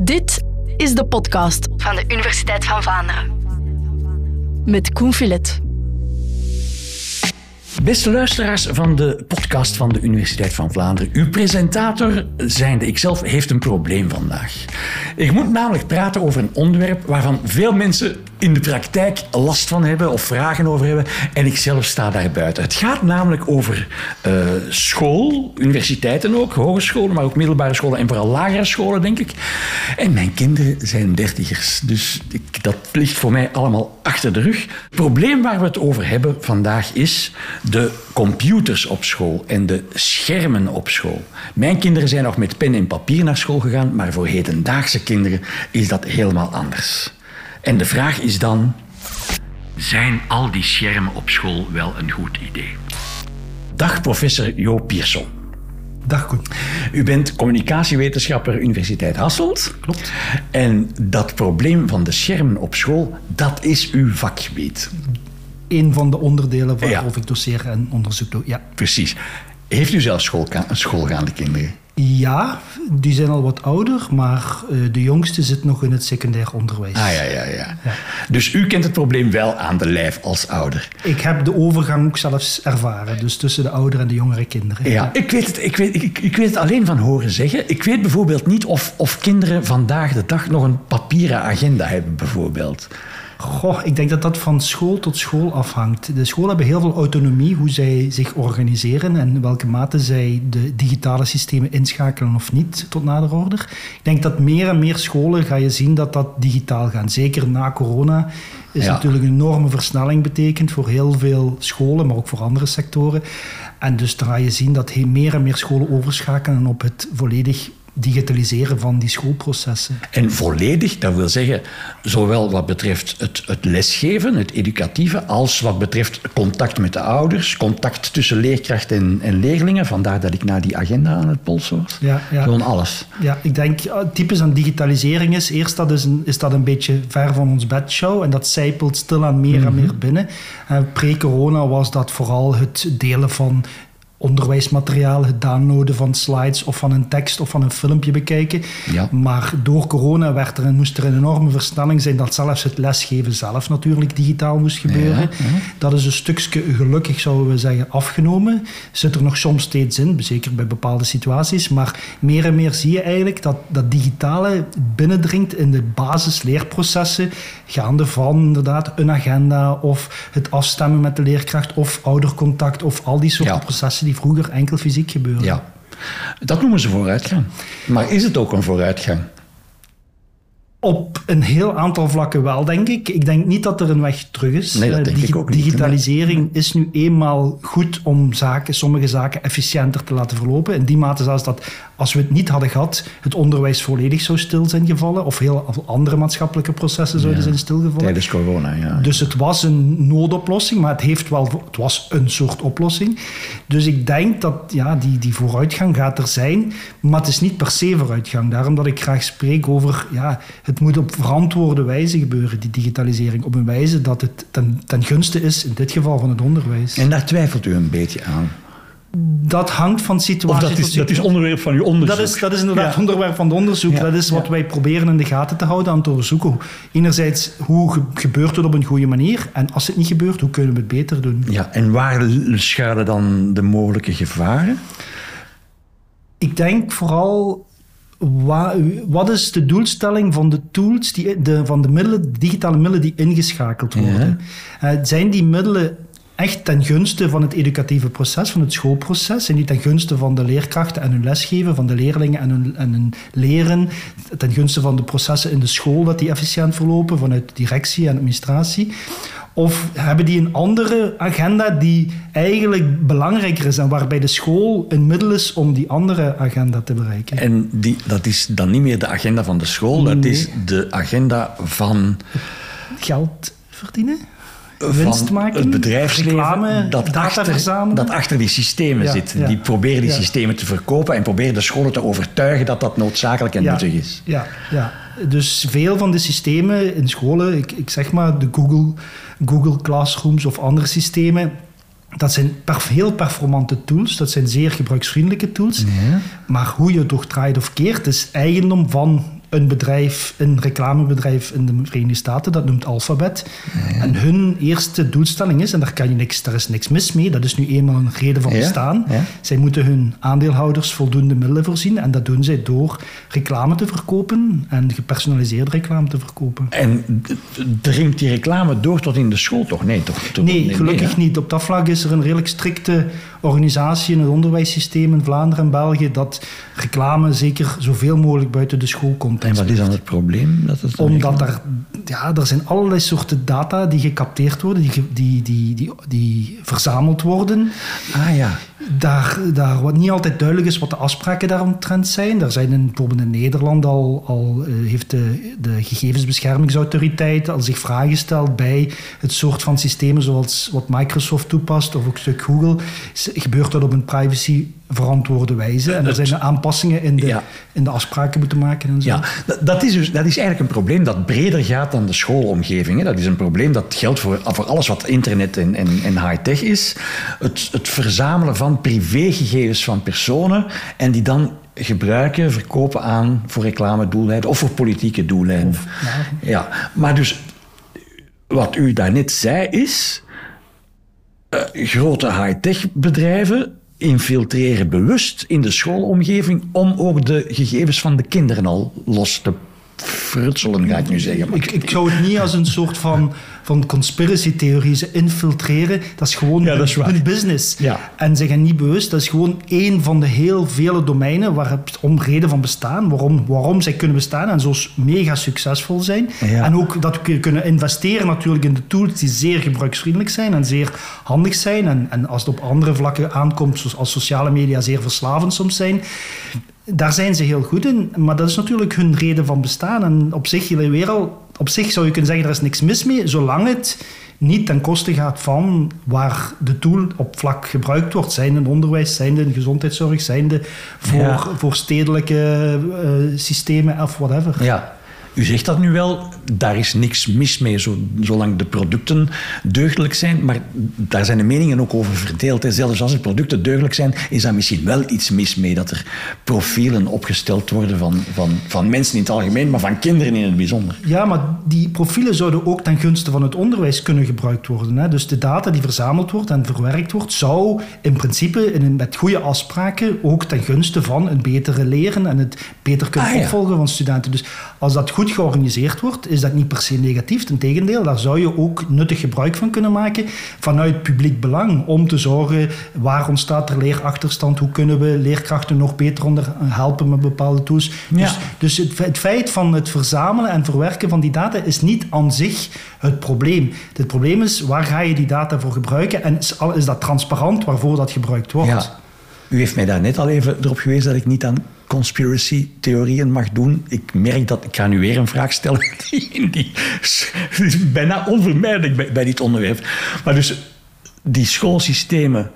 Dit is de podcast van de Universiteit van Vlaanderen. Met Koen Filet. Beste luisteraars van de podcast van de Universiteit van Vlaanderen. Uw presentator, zijnde ikzelf, heeft een probleem vandaag. Ik moet namelijk praten over een onderwerp waarvan veel mensen in de praktijk last van hebben of vragen over hebben. En ik zelf sta daar buiten. Het gaat namelijk over uh, school, universiteiten ook, hogescholen, maar ook middelbare scholen en vooral lagere scholen, denk ik. En mijn kinderen zijn dertigers, dus dat ligt voor mij allemaal achter de rug. Het probleem waar we het over hebben vandaag is de computers op school en de schermen op school. Mijn kinderen zijn nog met pen en papier naar school gegaan, maar voor hedendaagse kinderen is dat helemaal anders. En de vraag is dan: zijn al die schermen op school wel een goed idee? Dag, professor Jo Pierson. Dag Koen. U bent communicatiewetenschapper Universiteit Hasselt. Klopt. En dat probleem van de schermen op school, dat is uw vakgebied. Een van de onderdelen waarover ik doseer en onderzoek doe, ja. Precies. Heeft u zelf schoolgaande kinderen? Ja, die zijn al wat ouder, maar uh, de jongste zit nog in het secundair onderwijs. Ah ja, ja, ja, ja, Dus u kent het probleem wel aan de lijf als ouder? Ik heb de overgang ook zelfs ervaren, dus tussen de oudere en de jongere kinderen. Ja, ik weet het, ik weet, ik, ik weet het alleen van horen zeggen. Ik weet bijvoorbeeld niet of, of kinderen vandaag de dag nog een papieren agenda hebben, bijvoorbeeld. Goh, ik denk dat dat van school tot school afhangt. De scholen hebben heel veel autonomie hoe zij zich organiseren en welke mate zij de digitale systemen inschakelen of niet tot nader order. Ik denk dat meer en meer scholen ga je zien dat dat digitaal gaan. Zeker na corona is natuurlijk een enorme versnelling betekend voor heel veel scholen, maar ook voor andere sectoren. En dus dan ga je zien dat meer en meer scholen overschakelen op het volledig digitaliseren van die schoolprocessen. En volledig, dat wil zeggen, zowel wat betreft het, het, lesgeven, het educatieve, als wat betreft contact met de ouders, contact tussen leerkracht en, en leerlingen. Vandaar dat ik naar die agenda aan het polsen was. Ja, ja. Gewoon alles. Ja, ik denk, typisch aan digitalisering is, eerst dat is, een, is dat een beetje ver van ons bedshow en dat zijpelt stilaan meer en mhm. meer binnen. Uh, Pre-corona was dat vooral het delen van onderwijsmateriaal, het downloaden van slides of van een tekst of van een filmpje bekijken. Ja. Maar door corona werd er, moest er een enorme versnelling zijn dat zelfs het lesgeven zelf natuurlijk digitaal moest gebeuren. Ja, Dat is een stukje gelukkig, zouden we zeggen, afgenomen. Zit er nog soms steeds in, zeker bij bepaalde situaties. Maar meer en meer zie je eigenlijk dat dat digitale binnendringt in de basisleerprocessen, gaande van inderdaad een agenda of het afstemmen met de leerkracht of oudercontact of al die soorten processen die vroeger enkel fysiek gebeurden. Ja, dat noemen ze vooruitgang. Maar is het ook een vooruitgang? Op een heel aantal vlakken wel, denk ik. Ik denk niet dat er een weg terug is. Nee, dat denk ik ook niet. Digitalisering is nu eenmaal goed om zaken, sommige zaken efficiënter te laten verlopen. In die mate zelfs dat als we het niet hadden gehad, het onderwijs volledig zou stil zijn gevallen. Of heel andere maatschappelijke processen zouden zijn stilgevallen. Tijdens corona, ja. Dus het was een noodoplossing, maar het, heeft wel, het was een soort oplossing. Dus ik denk dat ja, die, die vooruitgang gaat er zijn, maar het is niet per se vooruitgang. Daarom dat ik graag spreek over, ja, het moet op verantwoorde wijze gebeuren, die digitalisering. Op een wijze dat het ten, ten gunste is, in dit geval van het onderwijs. En daar twijfelt u een beetje aan? Dat hangt van situatie of dat is, dat is onderwerp van uw onderzoek. Dat is, dat is inderdaad ja. onderwerp van het onderzoek. Dat is wat wij proberen in de gaten te houden, aan te onderzoeken. Enerzijds, hoe gebeurt het op een goede manier? En als het niet gebeurt, hoe kunnen we het beter doen? Ja, en waar schuilen dan de mogelijke gevaren? Ik denk vooral wat is de doelstelling van de tools, die, de, van de, middelen, digitale middelen die ingeschakeld worden? Ja. Uh, zijn die middelen echt ten gunste van het educatieve proces, van het schoolproces, en niet ten gunste van de leerkrachten en hun lesgeven, van de leerlingen en hun, en hun leren, ten gunste van de processen in de school, dat die efficiënt verlopen, vanuit directie en administratie? Of hebben die een andere agenda die eigenlijk belangrijker is en waarbij de school een middel is om die andere agenda te bereiken? En die, dat is dan niet meer de agenda van de school, dat is de agenda van... Geld verdienen? Winst maken, het bedrijfsleven dat, achter, dat achter die systemen zit. Die proberen die systemen te verkopen en proberen de scholen te overtuigen dat dat noodzakelijk en nuttig is. Ja, ja, dus veel van de systemen in scholen, ik, ik zeg maar de Google, Google Classrooms of andere systemen, dat zijn heel performante tools, dat zijn zeer gebruiksvriendelijke tools. Maar hoe je het toch draait of keert, is eigendom van een bedrijf, een reclamebedrijf in de Verenigde Staten, dat noemt Alphabet. En hun eerste doelstelling is, en daar, kan je niks, daar is niks mis mee, dat is nu eenmaal een reden van bestaan. Zij moeten hun aandeelhouders voldoende middelen voorzien en dat doen zij door reclame te verkopen en gepersonaliseerde reclame te verkopen. En dringt die reclame door tot in de school toch? Nee, toch? nee, gelukkig niet. Op dat vlak is er een redelijk strikte organisatie in het onderwijssysteem in Vlaanderen en België dat reclame zeker zoveel mogelijk buiten de school komt. En wat is dan het probleem? Dat het Omdat er, ja, er zijn allerlei soorten data die gecapteerd worden, die, die, die, die, die verzameld worden. Ah ja. Daar, daar wat niet altijd duidelijk is wat de afspraken daaromtrent zijn. Er zijn in, bijvoorbeeld in Nederland al, al uh, heeft de, de gegevensbeschermingsautoriteit al zich vragen gesteld bij het soort van systemen zoals wat Microsoft toepast of ook een stuk Google. Gebeurt dat op een privacy verantwoorde wijze. En er zijn aanpassingen in de, in de afspraken moeten maken. En zo. Ja, dat is, dus, dat is eigenlijk een probleem dat breder gaat dan de schoolomgeving. Hè. Dat is een probleem dat geldt voor, voor alles wat internet en, en, en high-tech is. Het, het verzamelen van privégegevens van personen en die dan gebruiken, verkopen aan voor reclamedoeleinden of voor politieke doeleinden. ja. ja, maar dus wat u daarnet zei is... Uh, grote high-tech bedrijven infiltreren bewust in de schoolomgeving om ook de gegevens van de kinderen al los te frutselen, ga ik nu zeggen. Ik, ik zou het niet als een soort van, van conspiracy-theorie ze infiltreren. Dat is gewoon ja, dat is hun business. Ja. En ze gaan niet bewust. Dat is gewoon één van de heel vele domeinen waar het om reden van bestaan. Waarom, waarom zij kunnen bestaan en zo mega succesvol zijn. En ook dat we kunnen investeren natuurlijk in de tools die zeer gebruiksvriendelijk zijn en zeer handig zijn. En, en als het op andere vlakken aankomt, zoals sociale media zeer verslavend soms zijn daar zijn ze heel goed in, maar dat is natuurlijk hun reden van bestaan. En op zich, wereld, op zich zou je kunnen zeggen, er is niks mis mee, zolang het niet ten koste gaat van waar de tool op vlak gebruikt wordt. Zijn in onderwijs, zijn in gezondheidszorg, zijn voor, voor stedelijke uh, systemen of whatever. Ja, u zegt dat nu wel, daar is niks mis mee, zolang de producten deugdelijk zijn. Maar daar zijn de meningen ook over verdeeld. Hè. Zelfs als de producten deugdelijk zijn, is daar misschien wel iets mis mee. Dat er profielen opgesteld worden van, van, van mensen in het algemeen, maar van kinderen in het bijzonder. Ja, maar die profielen zouden ook ten gunste van het onderwijs kunnen gebruikt worden. Hè. Dus de data die verzameld wordt en verwerkt wordt, zou in principe in, met goede afspraken ook ten gunste van een betere leren en het beter kunnen ah, opvolgen van studenten. Dus als dat goed georganiseerd wordt, is dat niet per se negatief. Integendeel, daar zou je ook nuttig gebruik van kunnen maken vanuit publiek belang. Om te zorgen waar ontstaat er leerachterstand, hoe kunnen we leerkrachten nog beter onder helpen met bepaalde tools. Dus, dus het, het, feit van het verzamelen en verwerken van die data is niet aan zich het probleem. Het probleem is waar ga je die data voor gebruiken en is, is dat transparant waarvoor dat gebruikt wordt. Ja. U heeft mij daar net al even erop gewezen dat ik niet aan conspiracy-theorieën mag doen. Ik merk dat ik ga nu weer een vraag stellen die, die is bijna onvermijdelijk bij, bij dit onderwerp. Maar dus die schoolsystemen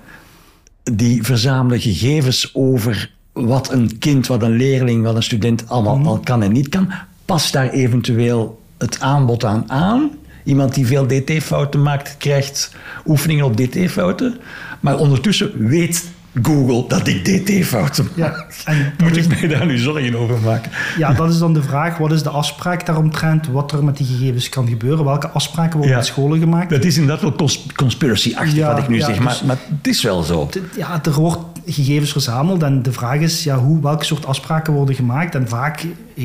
die verzamelen gegevens over wat een kind, wat een leerling, wat een student allemaal mhm. al kan en niet kan. Past daar eventueel het aanbod aan aan? Iemand die veel dt-fouten maakt, krijgt oefeningen op dt-fouten. Maar ondertussen weet Google dat ik dt-fouten ja, Moet ik mij daar nu zorgen over maken? Ja, dat is dan de vraag. Wat is de afspraak daaromtrent? Wat er met die gegevens kan gebeuren? Welke afspraken worden met scholen gemaakt? Dat is inderdaad wel conspiracy-achtig ja, wat ik nu zeg, maar, dus maar het is wel zo. Ja, er wordt gegevens verzameld en de vraag is ja, hoe, welke soort afspraken worden gemaakt. En vaak... Eh,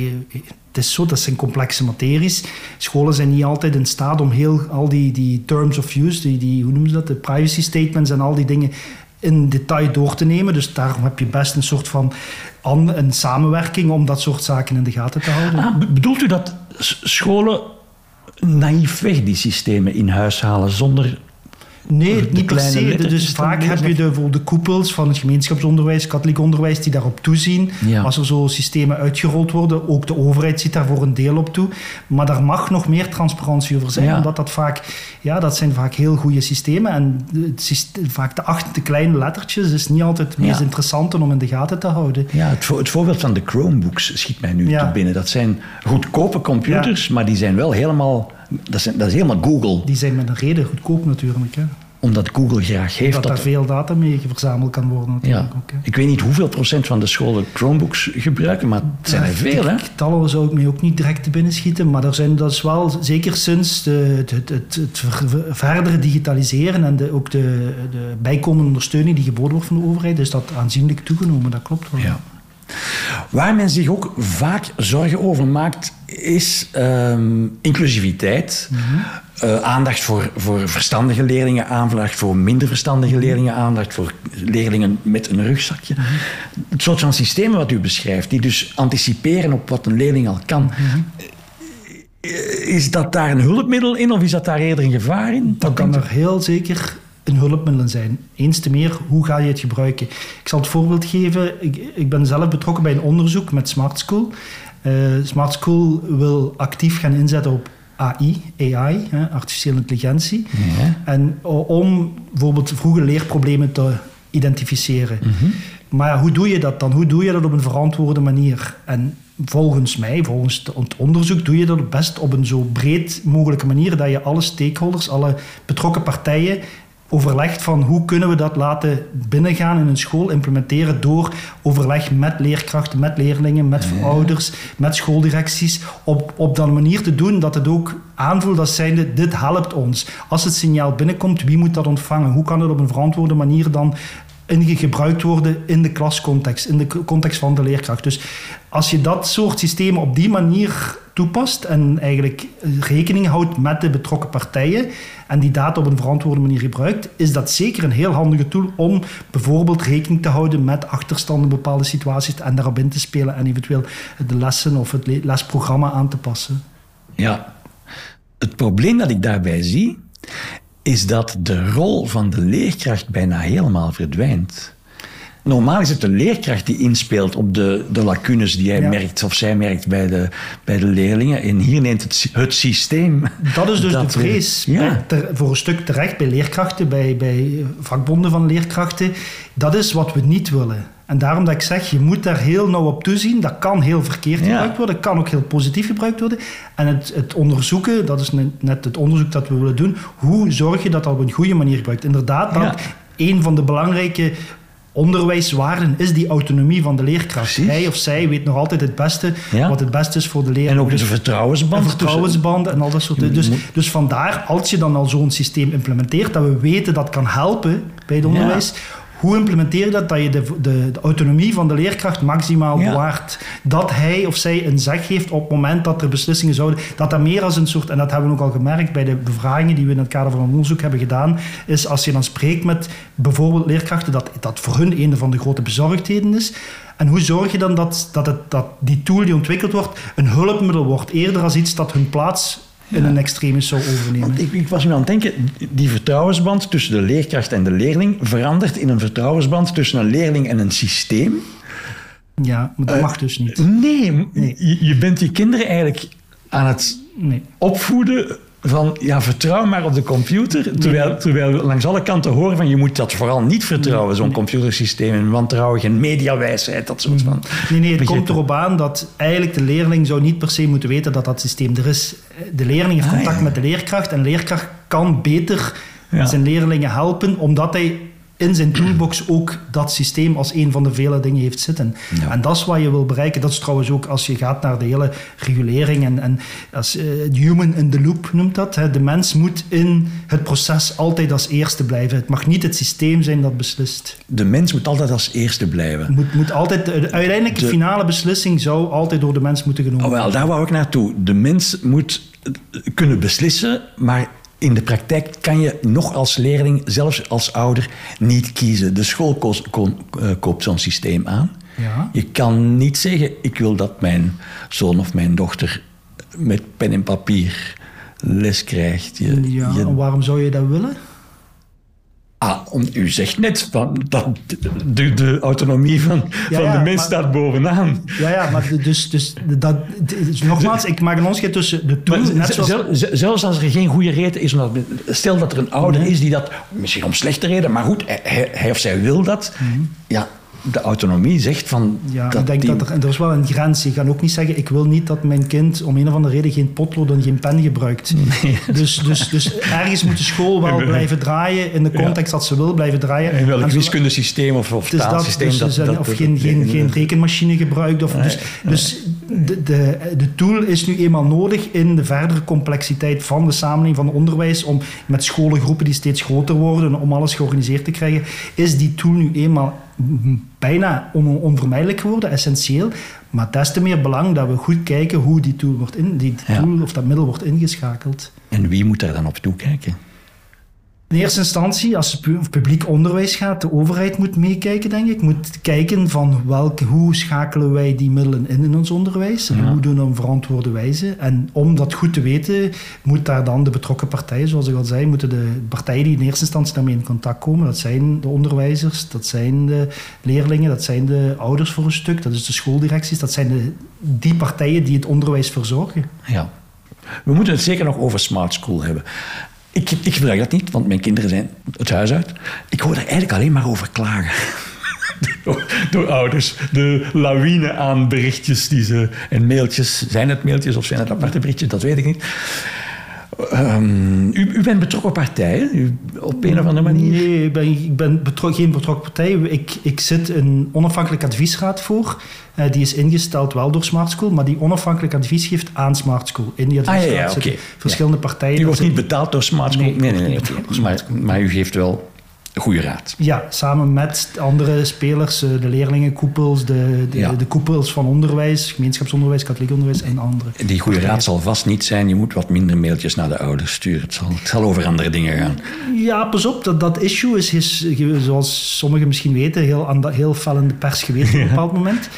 het is zo, dat zijn complexe materies. Scholen zijn niet altijd in staat om heel, al die, die terms of use, die, die, hoe noemen ze dat, de privacy statements en al die dingen in detail door te nemen. Dus daarom heb je best een soort van een samenwerking om dat soort zaken in de gaten te houden. Ah, bedoelt u dat scholen naïefweg die systemen in huis halen zonder Nee, niet per se. Dus vaak heb je de, de koepels van het gemeenschapsonderwijs, katholiek onderwijs, die daarop toezien. Als er zo systemen uitgerold worden, ook de overheid ziet daar voor een deel op toe. Maar daar mag nog meer transparantie over zijn, omdat dat vaak, ja, dat zijn vaak heel goede systemen. En het vaak de acht kleine lettertjes is niet altijd het meest interessante om in de gaten te houden. Ja, het, het voorbeeld van de Chromebooks schiet mij nu te binnen. Dat zijn goedkope computers, maar die zijn wel helemaal dat is, dat is helemaal Google. Die zijn met een reden goedkoop natuurlijk. Hè. omdat Google graag heeft dat, dat... er veel data mee verzameld kan worden natuurlijk Ja. ook. hè. Ik weet niet hoeveel procent van de scholen Chromebooks gebruiken, maar het zijn er veel, hè? Getallen zou ik me ook niet direct te binnen schieten, maar er zijn, dat is wel zeker sinds de, het, het, het, het ver- ver- verdere digitaliseren en de, ook de, de bijkomende ondersteuning die geboden wordt van de overheid, is dat aanzienlijk toegenomen. Dat klopt wel. Ja. Waar men zich ook vaak zorgen over maakt, is ehm, inclusiviteit. Eh, aandacht voor, voor verstandige leerlingen, aandacht voor minder verstandige leerlingen, aandacht voor leerlingen met een rugzakje. Het soort van systemen wat u beschrijft, die dus anticiperen op wat een leerling al kan. Eh, Is dat daar een hulpmiddel in of is dat daar eerder een gevaar in? Dat kan er heel zeker een hulpmiddel zijn. Eens te meer, hoe ga je het gebruiken? Ik zal het voorbeeld geven. Ik, ik ben zelf betrokken bij een onderzoek met Smart School. Eh, Smart School wil actief gaan inzetten op AI, AI, hè, artificiële intelligentie. Ja. En om bijvoorbeeld vroege leerproblemen te identificeren. Mhm. Maar hoe doe je dat dan? Hoe doe je dat op een verantwoorde manier? En volgens mij, volgens het onderzoek, doe je dat best op een zo breed mogelijke manier dat je alle stakeholders, alle betrokken partijen overlegt van hoe kunnen we dat laten binnengaan in een school, implementeren door overleg met leerkrachten, met leerlingen, met ouders, met schooldirecties, op, op dat manier te doen dat het ook aanvoelt als zijnde, dit helpt ons. Als het signaal binnenkomt, wie moet dat ontvangen? Hoe kan het op een verantwoorde manier dan in gebruikt worden in de klascontext, in de context van de leerkracht. Dus als je dat soort systemen op die manier toepast en eigenlijk rekening houdt met de betrokken partijen en die data op een verantwoorde manier gebruikt, is dat zeker een heel handige tool om bijvoorbeeld rekening te houden met achterstanden bepaalde situaties en daarop in te spelen en eventueel de lessen of het le- lesprogramma aan te passen. Ja. Het probleem dat ik daarbij zie, is dat de rol van de leerkracht bijna helemaal verdwijnt. Normaal is het de leerkracht die inspeelt op de, de lacunes die hij Ja. merkt of zij merkt bij de, bij de leerlingen. En hier neemt het, het systeem. Dat is dus dat de vrees. Ja. Ter- voor een stuk terecht bij leerkrachten, bij, bij vakbonden van leerkrachten. Dat is wat we niet willen. En daarom dat ik zeg, je moet daar heel nauw op toezien. Dat kan heel verkeerd Ja. gebruikt worden, kan ook heel positief gebruikt worden. En het, het onderzoeken, dat is net- het onderzoek dat we willen doen. Hoe zorg je dat dat op een goede manier gebruikt? Inderdaad, dat Ja. een van de belangrijke onderwijswaarden is die autonomie van de leerkracht. Precies. Hij of zij weet nog altijd het beste, Ja. wat het beste is voor de leerling. En ook Dus- de vertrouwensband. vertrouwensbanden en al dat soort dingen. Dus, dus vandaar, als je dan al zo'n systeem implementeert, dat we weten dat kan helpen bij het onderwijs. Hoe implementeer je dat? Dat je de, de, de autonomie van de leerkracht maximaal Ja. bewaart. Dat hij of zij een zeg heeft op het moment dat er beslissingen zouden... Dat dat meer als een soort... En dat hebben we ook al gemerkt bij de bevragingen die we in het kader van een onderzoek hebben gedaan. Is als je dan spreekt met bijvoorbeeld leerkrachten, dat dat voor hun een van de grote bezorgdheden is. En hoe zorg je dan dat, dat, het, dat die tool die ontwikkeld wordt een hulpmiddel wordt, eerder als iets dat hun plaats in een extremis zou overnemen? Want ik, ik was nu aan het denken, die vertrouwensband tussen de leerkracht en de leerling verandert in een vertrouwensband tussen een leerling en een systeem. Ja, maar dat mag dus niet. Nee, Je, je bent die kinderen eigenlijk aan het Nee. opvoeden van ja, vertrouw maar op de computer. Terwijl, terwijl we langs alle kanten horen van je moet dat vooral niet vertrouwen, zo'n computersysteem. En wantrouwen, geen mediawijsheid, dat soort van. Nee, nee, het komt erop aan dat eigenlijk de leerling zou niet per se moeten weten dat dat systeem er is. De leerling heeft Ah, contact ja. met de leerkracht en de leerkracht kan beter Ja. zijn leerlingen helpen, omdat hij in zijn toolbox ook dat systeem als een van de vele dingen heeft zitten. Ja. En dat is wat je wil bereiken. Dat is trouwens ook als je gaat naar de hele regulering en, en als, eh, human in the loop noemt dat. Hè. De mens moet in het proces altijd als eerste blijven. Het mag niet het systeem zijn dat beslist. De mens moet altijd als eerste blijven. Moet, moet altijd, de uiteindelijke De- finale beslissing zou altijd door de mens moeten genomen Oh, worden. wel, daar wou ik naartoe. De mens moet kunnen beslissen, maar in de praktijk kan je nog als leerling, zelfs als ouder, niet kiezen. De school koos- kon- eh, koopt zo'n systeem aan. Ja. Je kan niet zeggen, ik wil dat mijn zoon of mijn dochter met pen en papier les krijgt. Je, Ja, je- waarom zou je dat willen? Om, u zegt net van, dat de, de autonomie van, Ja, van ja, de mens maar- staat bovenaan. Ja, ja, maar de- dus, dus, dat, dus nogmaals, ik maak een onderscheid tussen de tool, Maar net zoals... zelfs als er geen goede reden is, omdat, stel dat er een ouder Nee. is die dat, misschien om slechte reden, maar goed, hij, hij of zij wil dat, Mhm. ja, de autonomie zegt van... Ja, dat ik denk die- dat er, en er is wel een grens. Je kan ook niet zeggen, ik wil niet dat mijn kind om een of andere reden geen potlood en geen pen gebruikt. Dus, dus, dus ergens moet de school wel blijven draaien in de context dat ze wil blijven draaien. In welk wiskundesysteem of, of is dat, taalsysteem... dus, dat, dus, dat- of dat- geen, geen, geen rekenmachine gebruikt. Of, dus dus de, de, de tool is nu eenmaal nodig in de verdere complexiteit van de samenleving, van het onderwijs, om met scholengroepen die steeds groter worden, om alles georganiseerd te krijgen, is die tool nu eenmaal bijna on- onvermijdelijk geworden, essentieel. Maar des te meer belang dat we goed kijken hoe die tool, wordt in, die Ja. tool of dat middel wordt ingeschakeld. En wie moet daar dan op toekijken? In eerste instantie, als het publiek onderwijs gaat, de overheid moet meekijken, denk ik. Moet kijken van welke, hoe schakelen wij die middelen in in ons onderwijs en Ja. hoe doen we op een verantwoorde wijze. En om dat goed te weten, moet daar dan de betrokken partijen, zoals ik al zei, moeten de partijen die in eerste instantie daarmee in contact komen, dat zijn de onderwijzers, dat zijn de leerlingen, dat zijn de ouders voor een stuk, dat is de schooldirecties, dat zijn de, die partijen die het onderwijs verzorgen. Ja. We moeten het zeker nog over smart school hebben. Ik, ik gebruik dat niet, want mijn kinderen zijn het huis uit. Ik hoor er eigenlijk alleen maar over klagen. door, ouders. De lawine aan berichtjes die ze, en mailtjes. Zijn het mailtjes of zijn het aparte berichtjes? Dat weet ik niet. Ehm, u, u bent betrokken partij, hè? U, op een of andere manier. Nee, ik ben, ik ben geen betrokken partij. Ik, ik zit een onafhankelijk adviesraad voor. Eh, die is ingesteld wel door Smart School, maar die onafhankelijk advies geeft aan Smart School. In die Ah, ja, adviesraad ja, oké. verschillende partijen. U wordt niet betaald door Smart School? Nee, nee, nee. maar u geeft wel goede raad. Ja, samen met andere spelers, eh, de leerlingenkoepels, de, de, Ja. de koepels van onderwijs, gemeenschapsonderwijs, katholiek onderwijs en andere. Die goede raad zal vast niet zijn. Je moet wat minder mailtjes naar de ouders sturen. Het zal, het zal over andere dingen gaan. Ja, pas op, dat, dat issue is, is, zoals sommigen misschien weten, heel, aan heel fel in de pers geweest op een bepaald moment.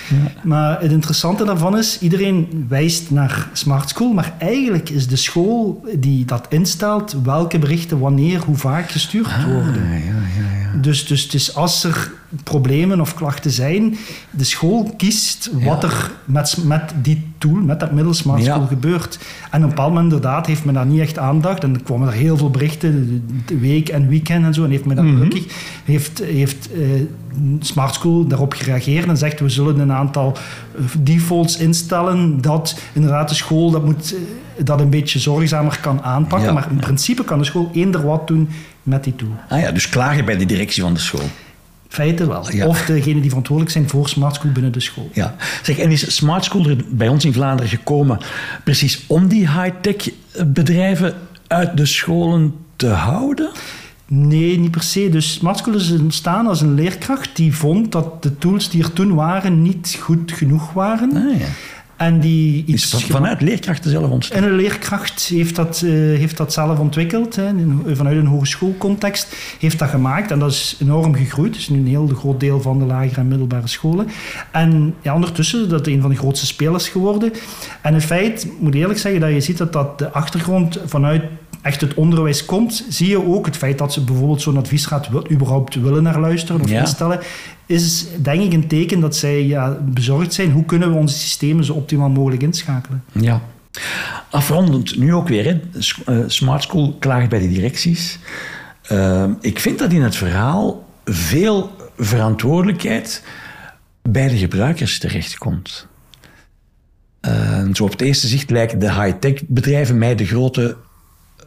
Maar het interessante daarvan is, iedereen wijst naar Smart School, maar eigenlijk is de school die dat instelt, welke berichten wanneer, hoe vaak gestuurd worden. Ja, ja. Dus, dus, dus als er problemen of klachten zijn, de school kiest wat er met, met die tool, met dat middel Smart. School gebeurt. En op een bepaald moment inderdaad heeft men daar niet echt aandacht. En er kwamen er heel veel berichten, week en weekend en zo. En heeft men dat Mhm. gelukkig, heeft, heeft eh, Smart School daarop gereageerd en zegt we zullen een aantal eh, defaults instellen dat inderdaad de school dat, moet, eh, dat een beetje zorgzamer kan aanpakken. Ja, maar in ja. principe kan de school eender wat doen met die tool. Ah ja, dus klagen bij de directie van de school. Feiten wel. Ja. Of degenen die verantwoordelijk zijn voor Smart School binnen de school. Ja. Zeg, en is Smart School er bij ons in Vlaanderen gekomen precies om die high-tech bedrijven uit de scholen te houden? Nee, niet per se. Dus Smart School is ontstaan als een leerkracht die vond dat de tools die er toen waren niet goed genoeg waren. Ah, ja. En die iets vanuit leerkrachten zelf ontstaan. En een leerkracht heeft dat, eh, heeft dat zelf ontwikkeld, hè, vanuit een hogeschoolcontext, heeft dat gemaakt en dat is enorm gegroeid. Het is nu een heel groot deel van de lagere en middelbare scholen. En ja, ondertussen is dat een van de grootste spelers geworden. En in feite, ik moet eerlijk zeggen, dat je ziet dat, dat de achtergrond vanuit echt het onderwijs komt, zie je ook het feit dat ze bijvoorbeeld zo'n adviesraad wil, überhaupt willen naar luisteren of Ja. instellen, is denk ik een teken dat zij ja, bezorgd zijn. Hoe kunnen we onze systemen zo optimaal mogelijk inschakelen? Ja. Afrondend, nu ook weer. Hè. Eh, Smart School klaagt bij de directies. Eh, ik vind dat in het verhaal veel verantwoordelijkheid bij de gebruikers terechtkomt. Eh, zo op het eerste zicht lijken de high-tech bedrijven mij de grote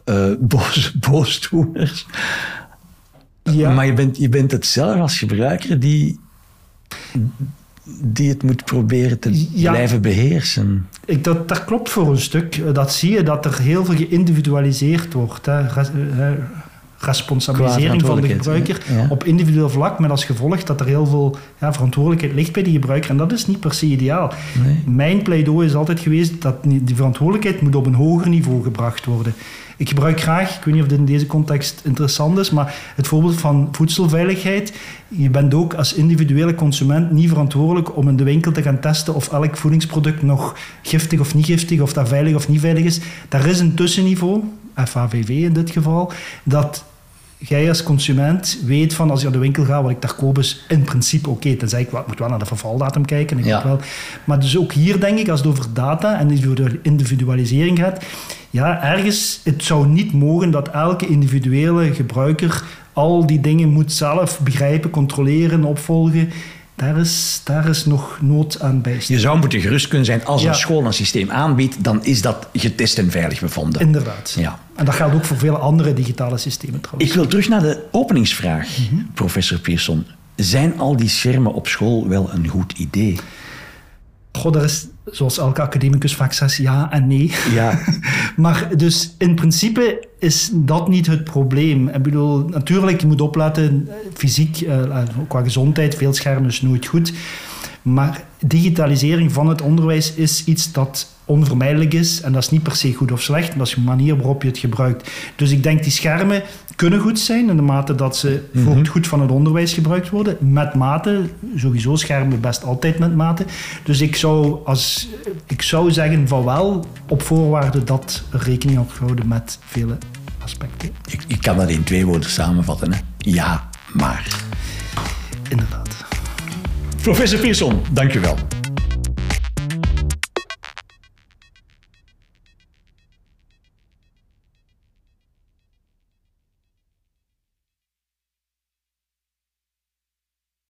eh boos, boosdoeners. Ja. Maar je bent, je bent het zelf als gebruiker die, die het moet proberen te Ja. blijven beheersen. Ik, dat, dat klopt voor een stuk. Eh, Dat zie je, dat er heel veel geïndividualiseerd wordt. Hè. Res- responsabilisering van de gebruiker ja. op individueel vlak, met als gevolg dat er heel veel ja, verantwoordelijkheid ligt bij die gebruiker. En dat is niet per se ideaal. Nee. Mijn pleidooi is altijd geweest dat die die verantwoordelijkheid moet op een hoger niveau gebracht worden. Ik gebruik graag, ik weet niet of dit in deze context interessant is, maar het voorbeeld van voedselveiligheid. Je bent ook als individuele consument niet verantwoordelijk om in de winkel te gaan testen of elk voedingsproduct nog giftig of niet giftig, of dat veilig of niet veilig is. Daar is een tussenniveau, FAVV in dit geval, dat jij als consument weet van als je naar de winkel gaat, wat ik daar koop is in principe oké. Tenzij ik wel- ik moet wel naar de vervaldatum kijken. Ik Ja. wel, maar dus ook hier denk ik, als het over data en individualisering gaat, ja, ergens, het zou niet mogen dat elke individuele gebruiker al die dingen moet zelf begrijpen, controleren, opvolgen. Daar is, daar is nog nood aan bij. Je zou moeten gerust kunnen zijn als een school een systeem aanbiedt, dan is dat getest en veilig bevonden. Inderdaad. Ja. En dat geldt ook voor vele andere digitale systemen trouwens. Ik wil terug naar de openingsvraag, mhm. professor Pearson. Zijn al die schermen op school wel een goed idee? God, er is, zoals elke academicus vaak zegt, ja en nee. Ja. maar dus in principe is dat niet het probleem. Ik bedoel, natuurlijk, je moet opletten, fysiek, eh, qua gezondheid, veel schermen is nooit goed. Maar digitalisering van het onderwijs is iets dat onvermijdelijk is. En dat is niet per se goed of slecht, dat is de manier waarop je het gebruikt. Dus ik denk die schermen kunnen goed zijn in de mate dat ze voor mhm. het goed van het onderwijs gebruikt worden. Met mate, sowieso schermen best altijd met mate. Dus ik zou, als, ik zou zeggen van wel, op voorwaarde dat er rekening op gehouden met vele aspecten. Ik, ik kan dat in twee woorden samenvatten. Hè? Ja, maar. Inderdaad. Professor Pearson, dank je wel.